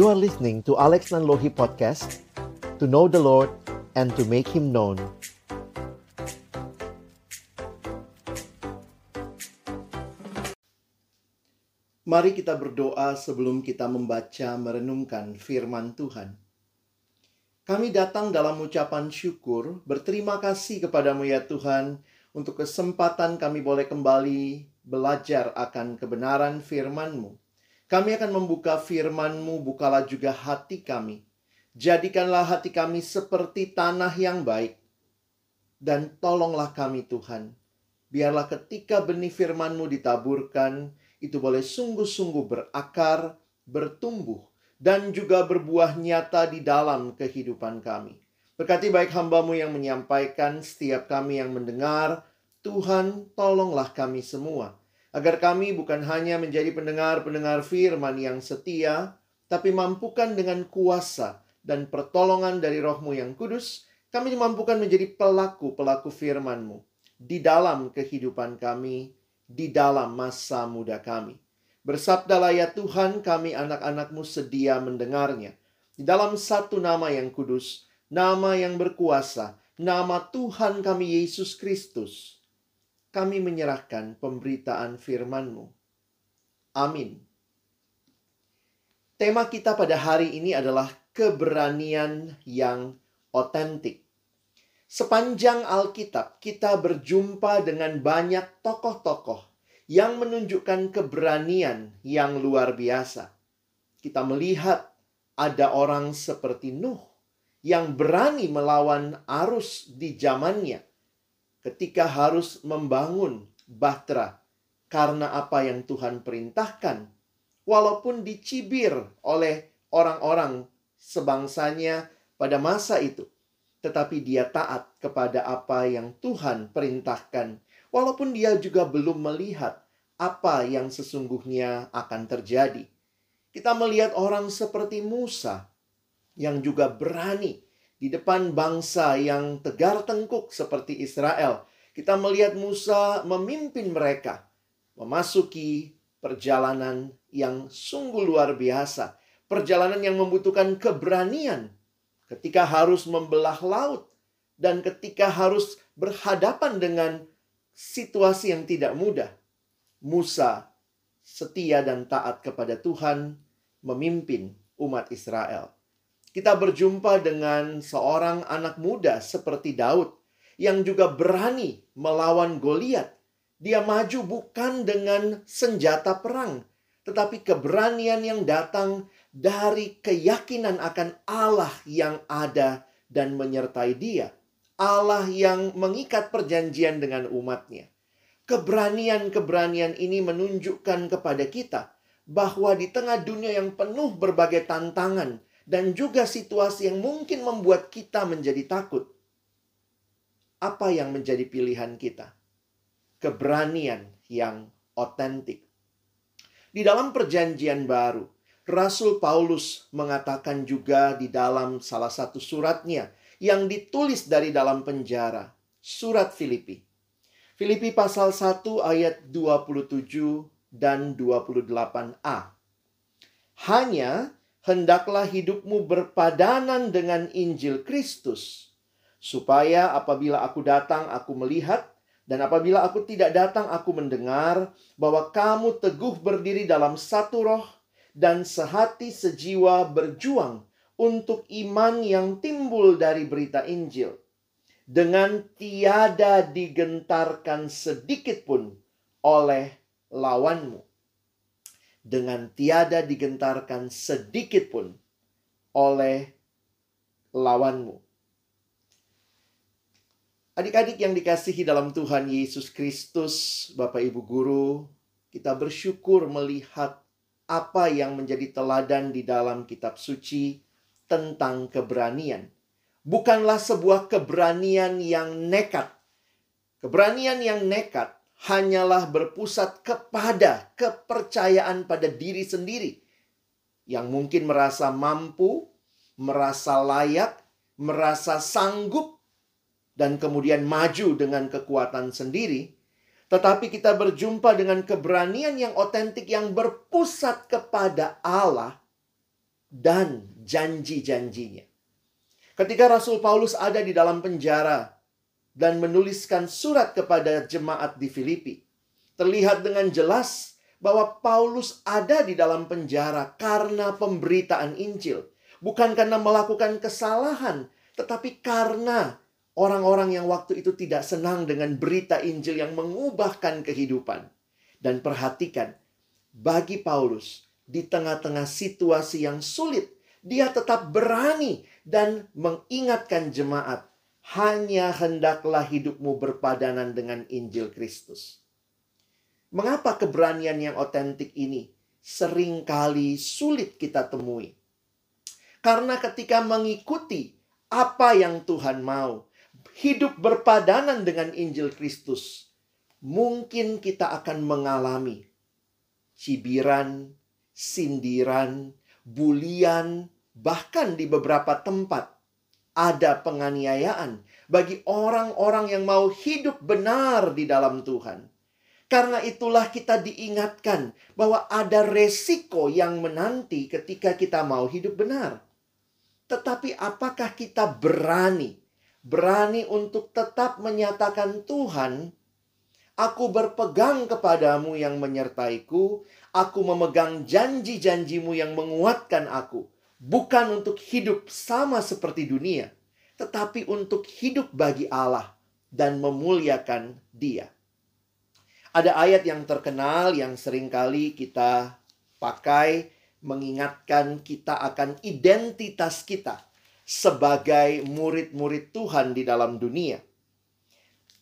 You are listening to Alex Nanlohi Podcast To know the Lord and to make Him known Mari kita berdoa sebelum kita membaca merenungkan firman Tuhan. Kami datang dalam ucapan syukur, berterima kasih kepadamu ya Tuhan, untuk kesempatan kami boleh kembali belajar akan kebenaran firman-Mu. Kami akan membuka firman-Mu, bukalah juga hati kami. Jadikanlah hati kami seperti tanah yang baik. Dan tolonglah kami Tuhan. Biarlah ketika benih firman-Mu ditaburkan, itu boleh sungguh-sungguh berakar, bertumbuh, dan juga berbuah nyata di dalam kehidupan kami. Berkati baik hambamu yang menyampaikan, setiap kami yang mendengar, Tuhan tolonglah kami semua agar kami bukan hanya menjadi pendengar-pendengar firman yang setia, tapi mampukan dengan kuasa dan pertolongan dari rohmu yang kudus, kami dimampukan menjadi pelaku-pelaku firman-Mu di dalam kehidupan kami, di dalam masa muda kami. Bersabdalah ya Tuhan, kami anak-anakmu sedia mendengarnya. Di dalam satu nama yang kudus, nama yang berkuasa, nama Tuhan kami Yesus Kristus, kami menyerahkan pemberitaan firman-Mu. Amin. Tema kita pada hari ini adalah keberanian yang otentik. Sepanjang Alkitab, kita berjumpa dengan banyak tokoh-tokoh yang menunjukkan keberanian yang luar biasa. Kita melihat ada orang seperti Nuh yang berani melawan arus di zamannya ketika harus membangun bahtera karena apa yang Tuhan perintahkan, walaupun dicibir oleh orang-orang sebangsanya pada masa itu, tetapi dia taat kepada apa yang Tuhan perintahkan, walaupun dia juga belum melihat apa yang sesungguhnya akan terjadi. Kita melihat orang seperti Musa yang juga berani di depan bangsa yang tegar tengkuk seperti Israel. Kita melihat Musa memimpin mereka memasuki perjalanan yang sungguh luar biasa. Perjalanan yang membutuhkan keberanian ketika harus membelah laut dan ketika harus berhadapan dengan situasi yang tidak mudah. Musa setia dan taat kepada Tuhan memimpin umat Israel kita berjumpa dengan seorang anak muda seperti Daud yang juga berani melawan Goliat. Dia maju bukan dengan senjata perang, tetapi keberanian yang datang dari keyakinan akan Allah yang ada dan menyertai dia. Allah yang mengikat perjanjian dengan umatnya. Keberanian-keberanian ini menunjukkan kepada kita bahwa di tengah dunia yang penuh berbagai tantangan, dan juga situasi yang mungkin membuat kita menjadi takut. Apa yang menjadi pilihan kita? Keberanian yang otentik. Di dalam Perjanjian Baru, Rasul Paulus mengatakan juga di dalam salah satu suratnya yang ditulis dari dalam penjara, surat Filipi. Filipi pasal 1 ayat 27 dan 28a. Hanya hendaklah hidupmu berpadanan dengan Injil Kristus, supaya apabila aku datang, aku melihat, dan apabila aku tidak datang, aku mendengar bahwa kamu teguh berdiri dalam satu roh dan sehati sejiwa berjuang untuk iman yang timbul dari berita Injil, dengan tiada digentarkan sedikit pun oleh lawanmu dengan tiada digentarkan sedikit pun oleh lawanmu. Adik-adik yang dikasihi dalam Tuhan Yesus Kristus, Bapak Ibu guru, kita bersyukur melihat apa yang menjadi teladan di dalam kitab suci tentang keberanian. Bukanlah sebuah keberanian yang nekat. Keberanian yang nekat hanyalah berpusat kepada kepercayaan pada diri sendiri yang mungkin merasa mampu, merasa layak, merasa sanggup, dan kemudian maju dengan kekuatan sendiri. Tetapi kita berjumpa dengan keberanian yang otentik yang berpusat kepada Allah dan janji-janjinya. Ketika Rasul Paulus ada di dalam penjara dan menuliskan surat kepada jemaat di Filipi, terlihat dengan jelas bahwa Paulus ada di dalam penjara karena pemberitaan Injil, bukan karena melakukan kesalahan, tetapi karena orang-orang yang waktu itu tidak senang dengan berita Injil yang mengubahkan kehidupan. Dan perhatikan, bagi Paulus di tengah-tengah situasi yang sulit, dia tetap berani dan mengingatkan jemaat, hanya hendaklah hidupmu berpadanan dengan Injil Kristus. Mengapa keberanian yang otentik ini sering kali sulit kita temui? Karena ketika mengikuti apa yang Tuhan mau, hidup berpadanan dengan Injil Kristus, mungkin kita akan mengalami cibiran, sindiran, bulian, bahkan di beberapa tempat ada penganiayaan bagi orang-orang yang mau hidup benar di dalam Tuhan. Karena itulah kita diingatkan bahwa ada resiko yang menanti ketika kita mau hidup benar. Tetapi apakah kita berani? Berani untuk tetap menyatakan Tuhan, aku berpegang kepadamu yang menyertaiku, Aku memegang janji-janjimu yang menguatkan aku. Bukan untuk hidup sama seperti dunia. Tetapi untuk hidup bagi Allah dan memuliakan dia. Ada ayat yang terkenal yang sering kali kita pakai mengingatkan kita akan identitas kita sebagai murid-murid Tuhan di dalam dunia.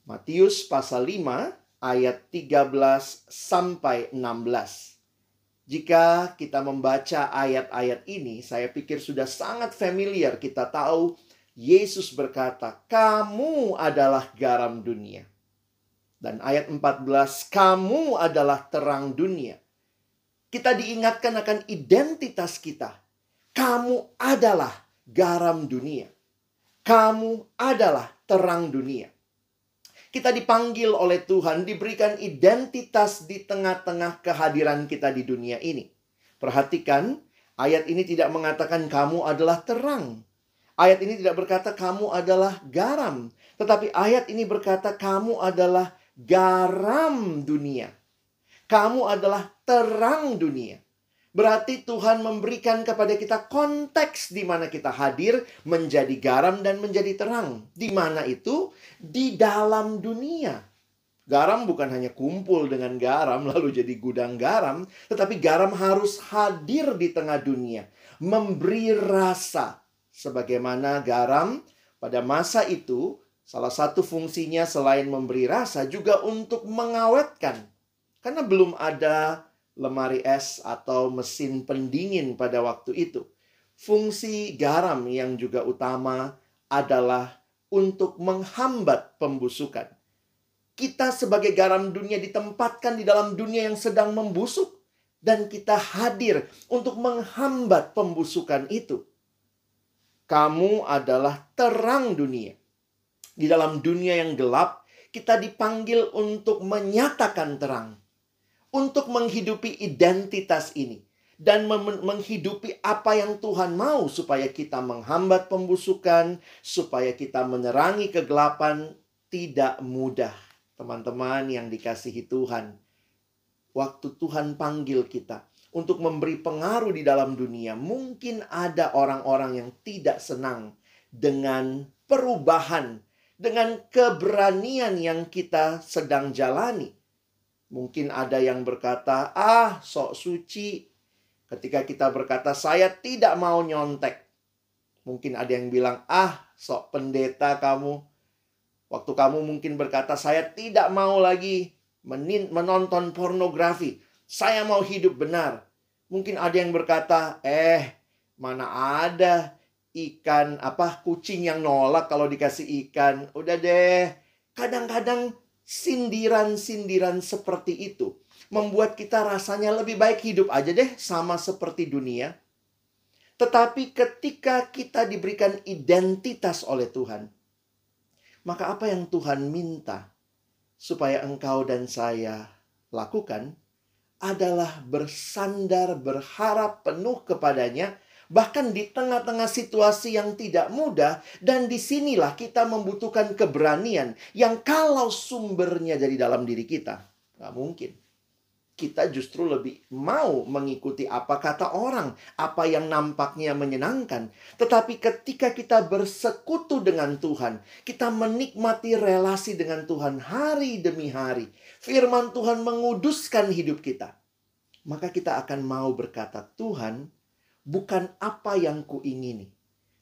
Matius pasal 5 ayat 13 sampai 16. Jika kita membaca ayat-ayat ini, saya pikir sudah sangat familiar. Kita tahu Yesus berkata, "Kamu adalah garam dunia." Dan ayat 14, "Kamu adalah terang dunia." Kita diingatkan akan identitas kita. Kamu adalah garam dunia. Kamu adalah terang dunia. Kita dipanggil oleh Tuhan, diberikan identitas di tengah-tengah kehadiran kita di dunia ini. Perhatikan, ayat ini tidak mengatakan kamu adalah terang. Ayat ini tidak berkata kamu adalah garam, tetapi ayat ini berkata kamu adalah garam dunia. Kamu adalah terang dunia. Berarti Tuhan memberikan kepada kita konteks di mana kita hadir menjadi garam dan menjadi terang. Di mana itu? Di dalam dunia. Garam bukan hanya kumpul dengan garam lalu jadi gudang garam, tetapi garam harus hadir di tengah dunia, memberi rasa. Sebagaimana garam pada masa itu salah satu fungsinya selain memberi rasa juga untuk mengawetkan. Karena belum ada lemari es atau mesin pendingin pada waktu itu. Fungsi garam yang juga utama adalah untuk menghambat pembusukan. Kita sebagai garam dunia ditempatkan di dalam dunia yang sedang membusuk dan kita hadir untuk menghambat pembusukan itu. Kamu adalah terang dunia. Di dalam dunia yang gelap, kita dipanggil untuk menyatakan terang untuk menghidupi identitas ini dan menghidupi apa yang Tuhan mau supaya kita menghambat pembusukan, supaya kita menerangi kegelapan tidak mudah. Teman-teman yang dikasihi Tuhan, waktu Tuhan panggil kita untuk memberi pengaruh di dalam dunia, mungkin ada orang-orang yang tidak senang dengan perubahan, dengan keberanian yang kita sedang jalani. Mungkin ada yang berkata, "Ah, sok suci." Ketika kita berkata, "Saya tidak mau nyontek." Mungkin ada yang bilang, "Ah, sok pendeta kamu." Waktu kamu mungkin berkata, "Saya tidak mau lagi menonton pornografi. Saya mau hidup benar." Mungkin ada yang berkata, "Eh, mana ada ikan apa kucing yang nolak kalau dikasih ikan. Udah deh. Kadang-kadang sindiran-sindiran seperti itu membuat kita rasanya lebih baik hidup aja deh sama seperti dunia. Tetapi ketika kita diberikan identitas oleh Tuhan, maka apa yang Tuhan minta supaya engkau dan saya lakukan adalah bersandar berharap penuh kepadanya, bahkan di tengah-tengah situasi yang tidak mudah, dan di sinilah kita membutuhkan keberanian yang kalau sumbernya dari dalam diri kita, nggak mungkin. Kita justru lebih mau mengikuti apa kata orang, apa yang nampaknya menyenangkan. Tetapi ketika kita bersekutu dengan Tuhan, kita menikmati relasi dengan Tuhan hari demi hari. Firman Tuhan menguduskan hidup kita. Maka kita akan mau berkata, Tuhan, bukan apa yang kuingini,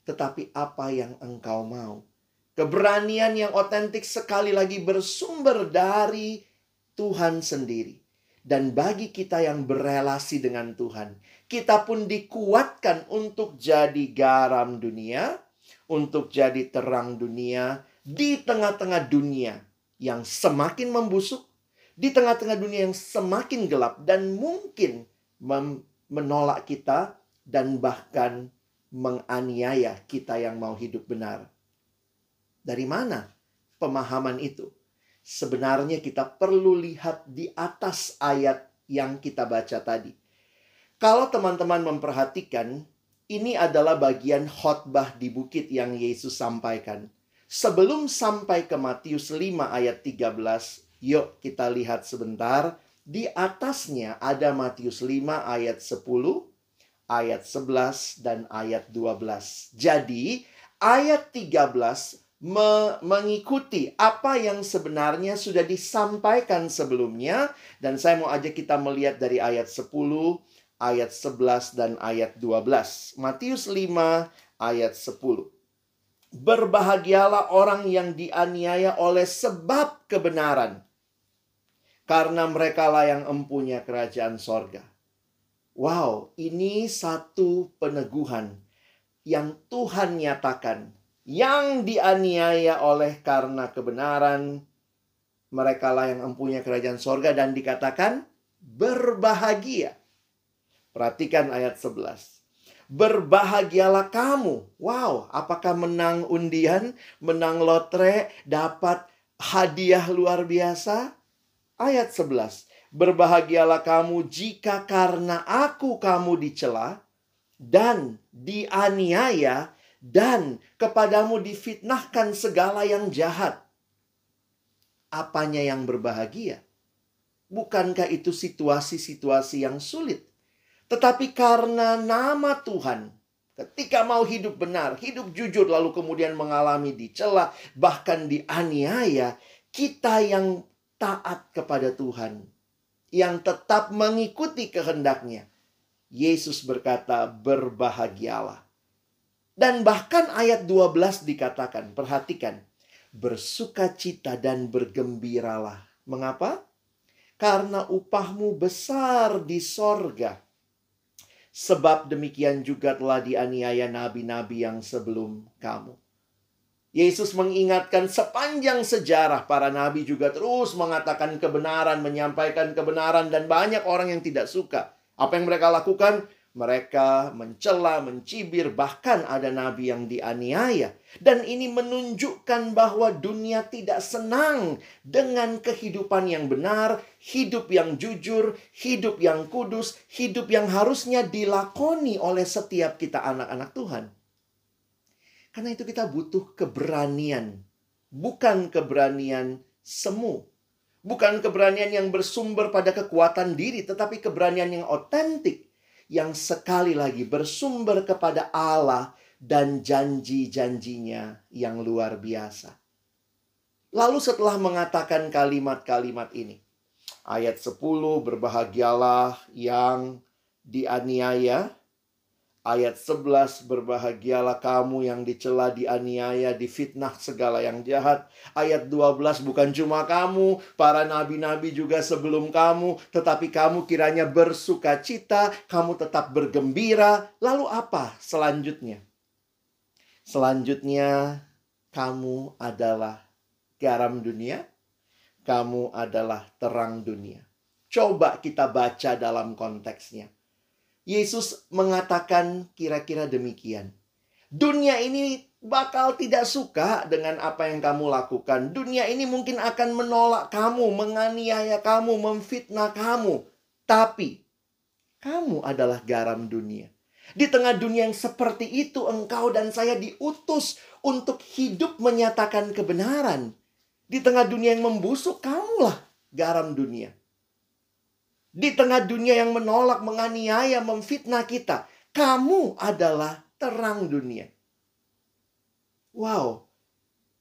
tetapi apa yang engkau mau. Keberanian yang otentik sekali lagi bersumber dari Tuhan sendiri. Dan bagi kita yang berelasi dengan Tuhan, kita pun dikuatkan untuk jadi garam dunia, untuk jadi terang dunia di tengah-tengah dunia yang semakin membusuk, di tengah-tengah dunia yang semakin gelap dan mungkin menolak kita dan bahkan menganiaya kita yang mau hidup benar. Dari mana pemahaman itu? Sebenarnya kita perlu lihat di atas ayat yang kita baca tadi. Kalau teman-teman memperhatikan, ini adalah bagian khotbah di bukit yang Yesus sampaikan. Sebelum sampai ke Matius 5 ayat 13, yuk kita lihat sebentar. Di atasnya ada Matius 5 ayat 10, ayat 11 dan ayat 12. Jadi, ayat 13 me mengikuti apa yang sebenarnya sudah disampaikan sebelumnya dan saya mau ajak kita melihat dari ayat 10, ayat 11 dan ayat 12. Matius 5 ayat 10. Berbahagialah orang yang dianiaya oleh sebab kebenaran. Karena mereka lah yang empunya kerajaan sorga. Wow, ini satu peneguhan yang Tuhan nyatakan. Yang dianiaya oleh karena kebenaran, mereka lah yang mempunyai kerajaan sorga dan dikatakan berbahagia. Perhatikan ayat 11. Berbahagialah kamu. Wow, apakah menang undian, menang lotre, dapat hadiah luar biasa? Ayat 11. Berbahagialah kamu jika karena aku kamu dicela dan dianiaya dan kepadamu difitnahkan segala yang jahat. Apanya yang berbahagia? Bukankah itu situasi-situasi yang sulit? Tetapi karena nama Tuhan, ketika mau hidup benar, hidup jujur, lalu kemudian mengalami dicela, bahkan dianiaya, kita yang taat kepada Tuhan, yang tetap mengikuti kehendaknya. Yesus berkata, berbahagialah. Dan bahkan ayat 12 dikatakan, perhatikan, bersuka cita dan bergembiralah. Mengapa? Karena upahmu besar di sorga. Sebab demikian juga telah dianiaya nabi-nabi yang sebelum kamu. Yesus mengingatkan sepanjang sejarah para nabi juga terus mengatakan kebenaran, menyampaikan kebenaran dan banyak orang yang tidak suka. Apa yang mereka lakukan? Mereka mencela, mencibir, bahkan ada nabi yang dianiaya. Dan ini menunjukkan bahwa dunia tidak senang dengan kehidupan yang benar, hidup yang jujur, hidup yang kudus, hidup yang harusnya dilakoni oleh setiap kita anak-anak Tuhan. Karena itu kita butuh keberanian. Bukan keberanian semu. Bukan keberanian yang bersumber pada kekuatan diri, tetapi keberanian yang otentik. Yang sekali lagi bersumber kepada Allah dan janji-janjinya yang luar biasa. Lalu setelah mengatakan kalimat-kalimat ini. Ayat 10, berbahagialah yang dianiaya Ayat 11 berbahagialah kamu yang dicela, dianiaya, difitnah segala yang jahat. Ayat 12 bukan cuma kamu, para nabi-nabi juga sebelum kamu, tetapi kamu kiranya bersuka cita, kamu tetap bergembira. Lalu apa selanjutnya? Selanjutnya kamu adalah garam dunia, kamu adalah terang dunia. Coba kita baca dalam konteksnya. Yesus mengatakan kira-kira demikian. Dunia ini bakal tidak suka dengan apa yang kamu lakukan. Dunia ini mungkin akan menolak kamu, menganiaya kamu, memfitnah kamu. Tapi kamu adalah garam dunia. Di tengah dunia yang seperti itu, engkau dan saya diutus untuk hidup menyatakan kebenaran. Di tengah dunia yang membusuk, kamulah garam dunia. Di tengah dunia yang menolak, menganiaya, memfitnah kita, kamu adalah terang dunia. Wow,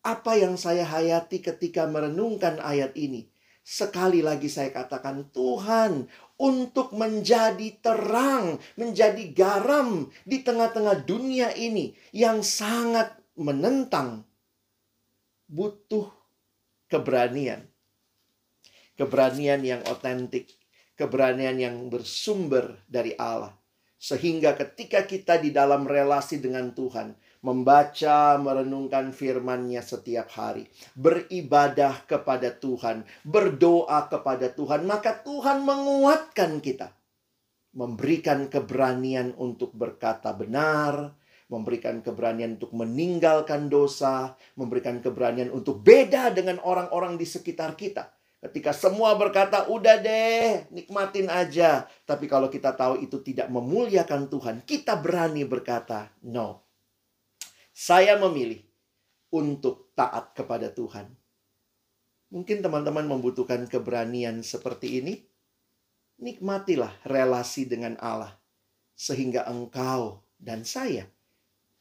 apa yang saya hayati ketika merenungkan ayat ini? Sekali lagi saya katakan, Tuhan untuk menjadi terang, menjadi garam di tengah-tengah dunia ini yang sangat menentang, butuh keberanian. Keberanian yang otentik, keberanian yang bersumber dari Allah. Sehingga ketika kita di dalam relasi dengan Tuhan, membaca, merenungkan firman-Nya setiap hari, beribadah kepada Tuhan, berdoa kepada Tuhan, maka Tuhan menguatkan kita. Memberikan keberanian untuk berkata benar, memberikan keberanian untuk meninggalkan dosa, memberikan keberanian untuk beda dengan orang-orang di sekitar kita. Ketika semua berkata, "Udah deh, nikmatin aja." Tapi kalau kita tahu itu tidak memuliakan Tuhan, kita berani berkata, "No, saya memilih untuk taat kepada Tuhan. Mungkin teman-teman membutuhkan keberanian seperti ini. Nikmatilah relasi dengan Allah, sehingga engkau dan saya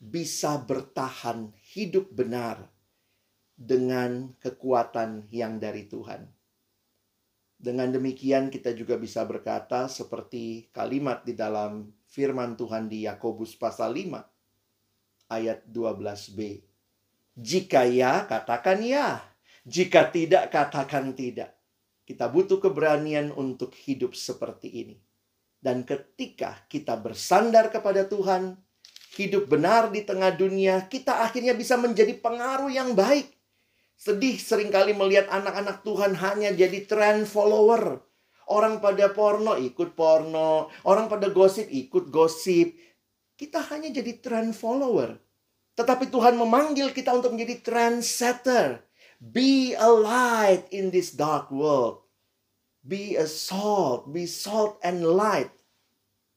bisa bertahan hidup benar dengan kekuatan yang dari Tuhan. Dengan demikian, kita juga bisa berkata, seperti kalimat di dalam firman Tuhan di Yakobus pasal 5 ayat 12b. Jika ya, katakan ya. Jika tidak, katakan tidak. Kita butuh keberanian untuk hidup seperti ini. Dan ketika kita bersandar kepada Tuhan, hidup benar di tengah dunia, kita akhirnya bisa menjadi pengaruh yang baik. Sedih sering kali melihat anak-anak Tuhan hanya jadi trend follower. Orang pada porno ikut porno, orang pada gosip ikut gosip. Kita hanya jadi trend follower. Tetapi Tuhan memanggil kita untuk menjadi trendsetter. Be a light in this dark world. Be a salt, be salt and light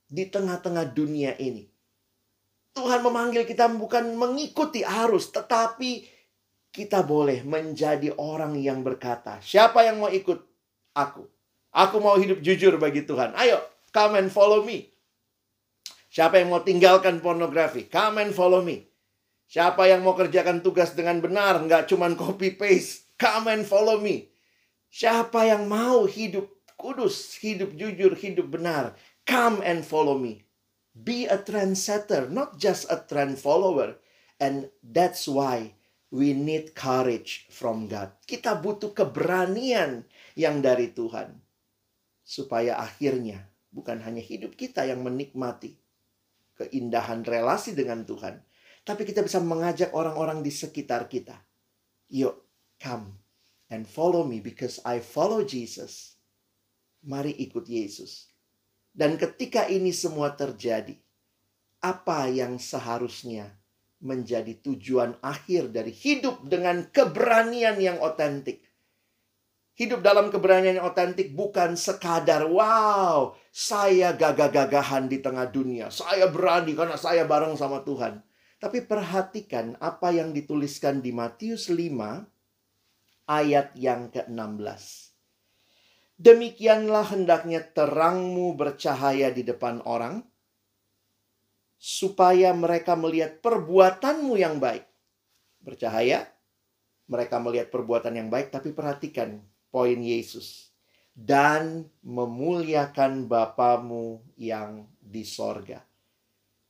di tengah-tengah dunia ini. Tuhan memanggil kita bukan mengikuti arus, tetapi kita boleh menjadi orang yang berkata, "Siapa yang mau ikut aku? Aku mau hidup jujur bagi Tuhan. Ayo, come and follow me." Siapa yang mau tinggalkan pornografi? Come and follow me. Siapa yang mau kerjakan tugas dengan benar, nggak cuman copy paste, come and follow me. Siapa yang mau hidup kudus, hidup jujur, hidup benar, come and follow me. Be a trendsetter, not just a trend follower. And that's why we need courage from God. Kita butuh keberanian yang dari Tuhan. Supaya akhirnya bukan hanya hidup kita yang menikmati keindahan relasi dengan Tuhan, tapi kita bisa mengajak orang-orang di sekitar kita. Yuk, come and follow me because I follow Jesus. Mari ikut Yesus. Dan ketika ini semua terjadi, apa yang seharusnya menjadi tujuan akhir dari hidup dengan keberanian yang otentik? Hidup dalam keberanian yang otentik bukan sekadar wow, saya gagah-gagahan di tengah dunia. Saya berani karena saya bareng sama Tuhan. Tapi perhatikan apa yang dituliskan di Matius 5 ayat yang ke-16. Demikianlah hendaknya terangmu bercahaya di depan orang, supaya mereka melihat perbuatanmu yang baik. Bercahaya, mereka melihat perbuatan yang baik, tapi perhatikan poin Yesus. Dan memuliakan Bapamu yang di sorga.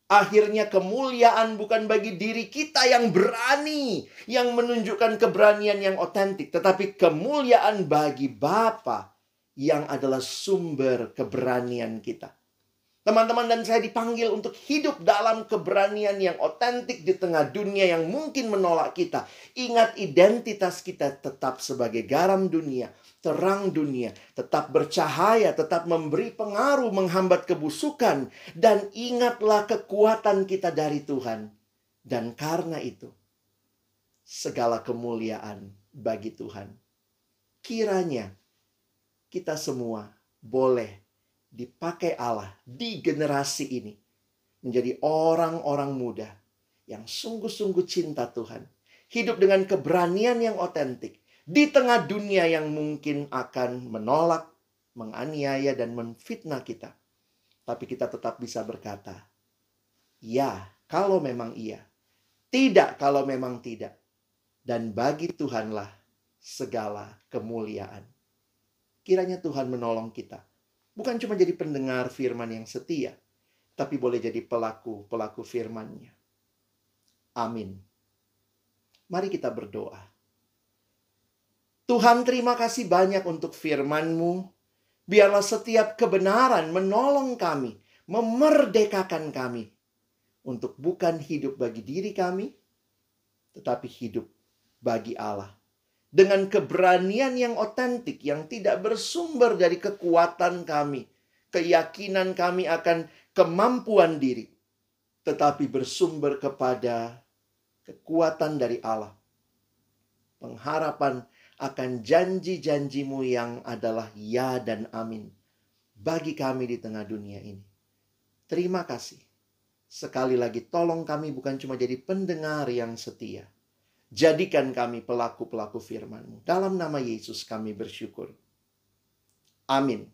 Akhirnya kemuliaan bukan bagi diri kita yang berani, yang menunjukkan keberanian yang otentik, tetapi kemuliaan bagi Bapa yang adalah sumber keberanian kita. Teman-teman dan saya dipanggil untuk hidup dalam keberanian yang otentik di tengah dunia yang mungkin menolak kita. Ingat identitas kita tetap sebagai garam dunia, terang dunia, tetap bercahaya, tetap memberi pengaruh, menghambat kebusukan, dan ingatlah kekuatan kita dari Tuhan. Dan karena itu, segala kemuliaan bagi Tuhan. Kiranya kita semua boleh dipakai Allah di generasi ini menjadi orang-orang muda yang sungguh-sungguh cinta Tuhan. Hidup dengan keberanian yang otentik di tengah dunia yang mungkin akan menolak, menganiaya, dan menfitnah kita. Tapi kita tetap bisa berkata, "Ya, kalau memang iya, tidak kalau memang tidak." Dan bagi Tuhanlah segala kemuliaan. Kiranya Tuhan menolong kita. Bukan cuma jadi pendengar firman yang setia, tapi boleh jadi pelaku-pelaku firman-Nya. Amin. Mari kita berdoa. Tuhan terima kasih banyak untuk firman-Mu. Biarlah setiap kebenaran menolong kami, memerdekakan kami. Untuk bukan hidup bagi diri kami, tetapi hidup bagi Allah dengan keberanian yang otentik yang tidak bersumber dari kekuatan kami, keyakinan kami akan kemampuan diri, tetapi bersumber kepada kekuatan dari Allah. Pengharapan akan janji-janjimu yang adalah ya dan amin bagi kami di tengah dunia ini. Terima kasih. Sekali lagi tolong kami bukan cuma jadi pendengar yang setia, Jadikan kami pelaku-pelaku firman-Mu. Dalam nama Yesus kami bersyukur. Amin.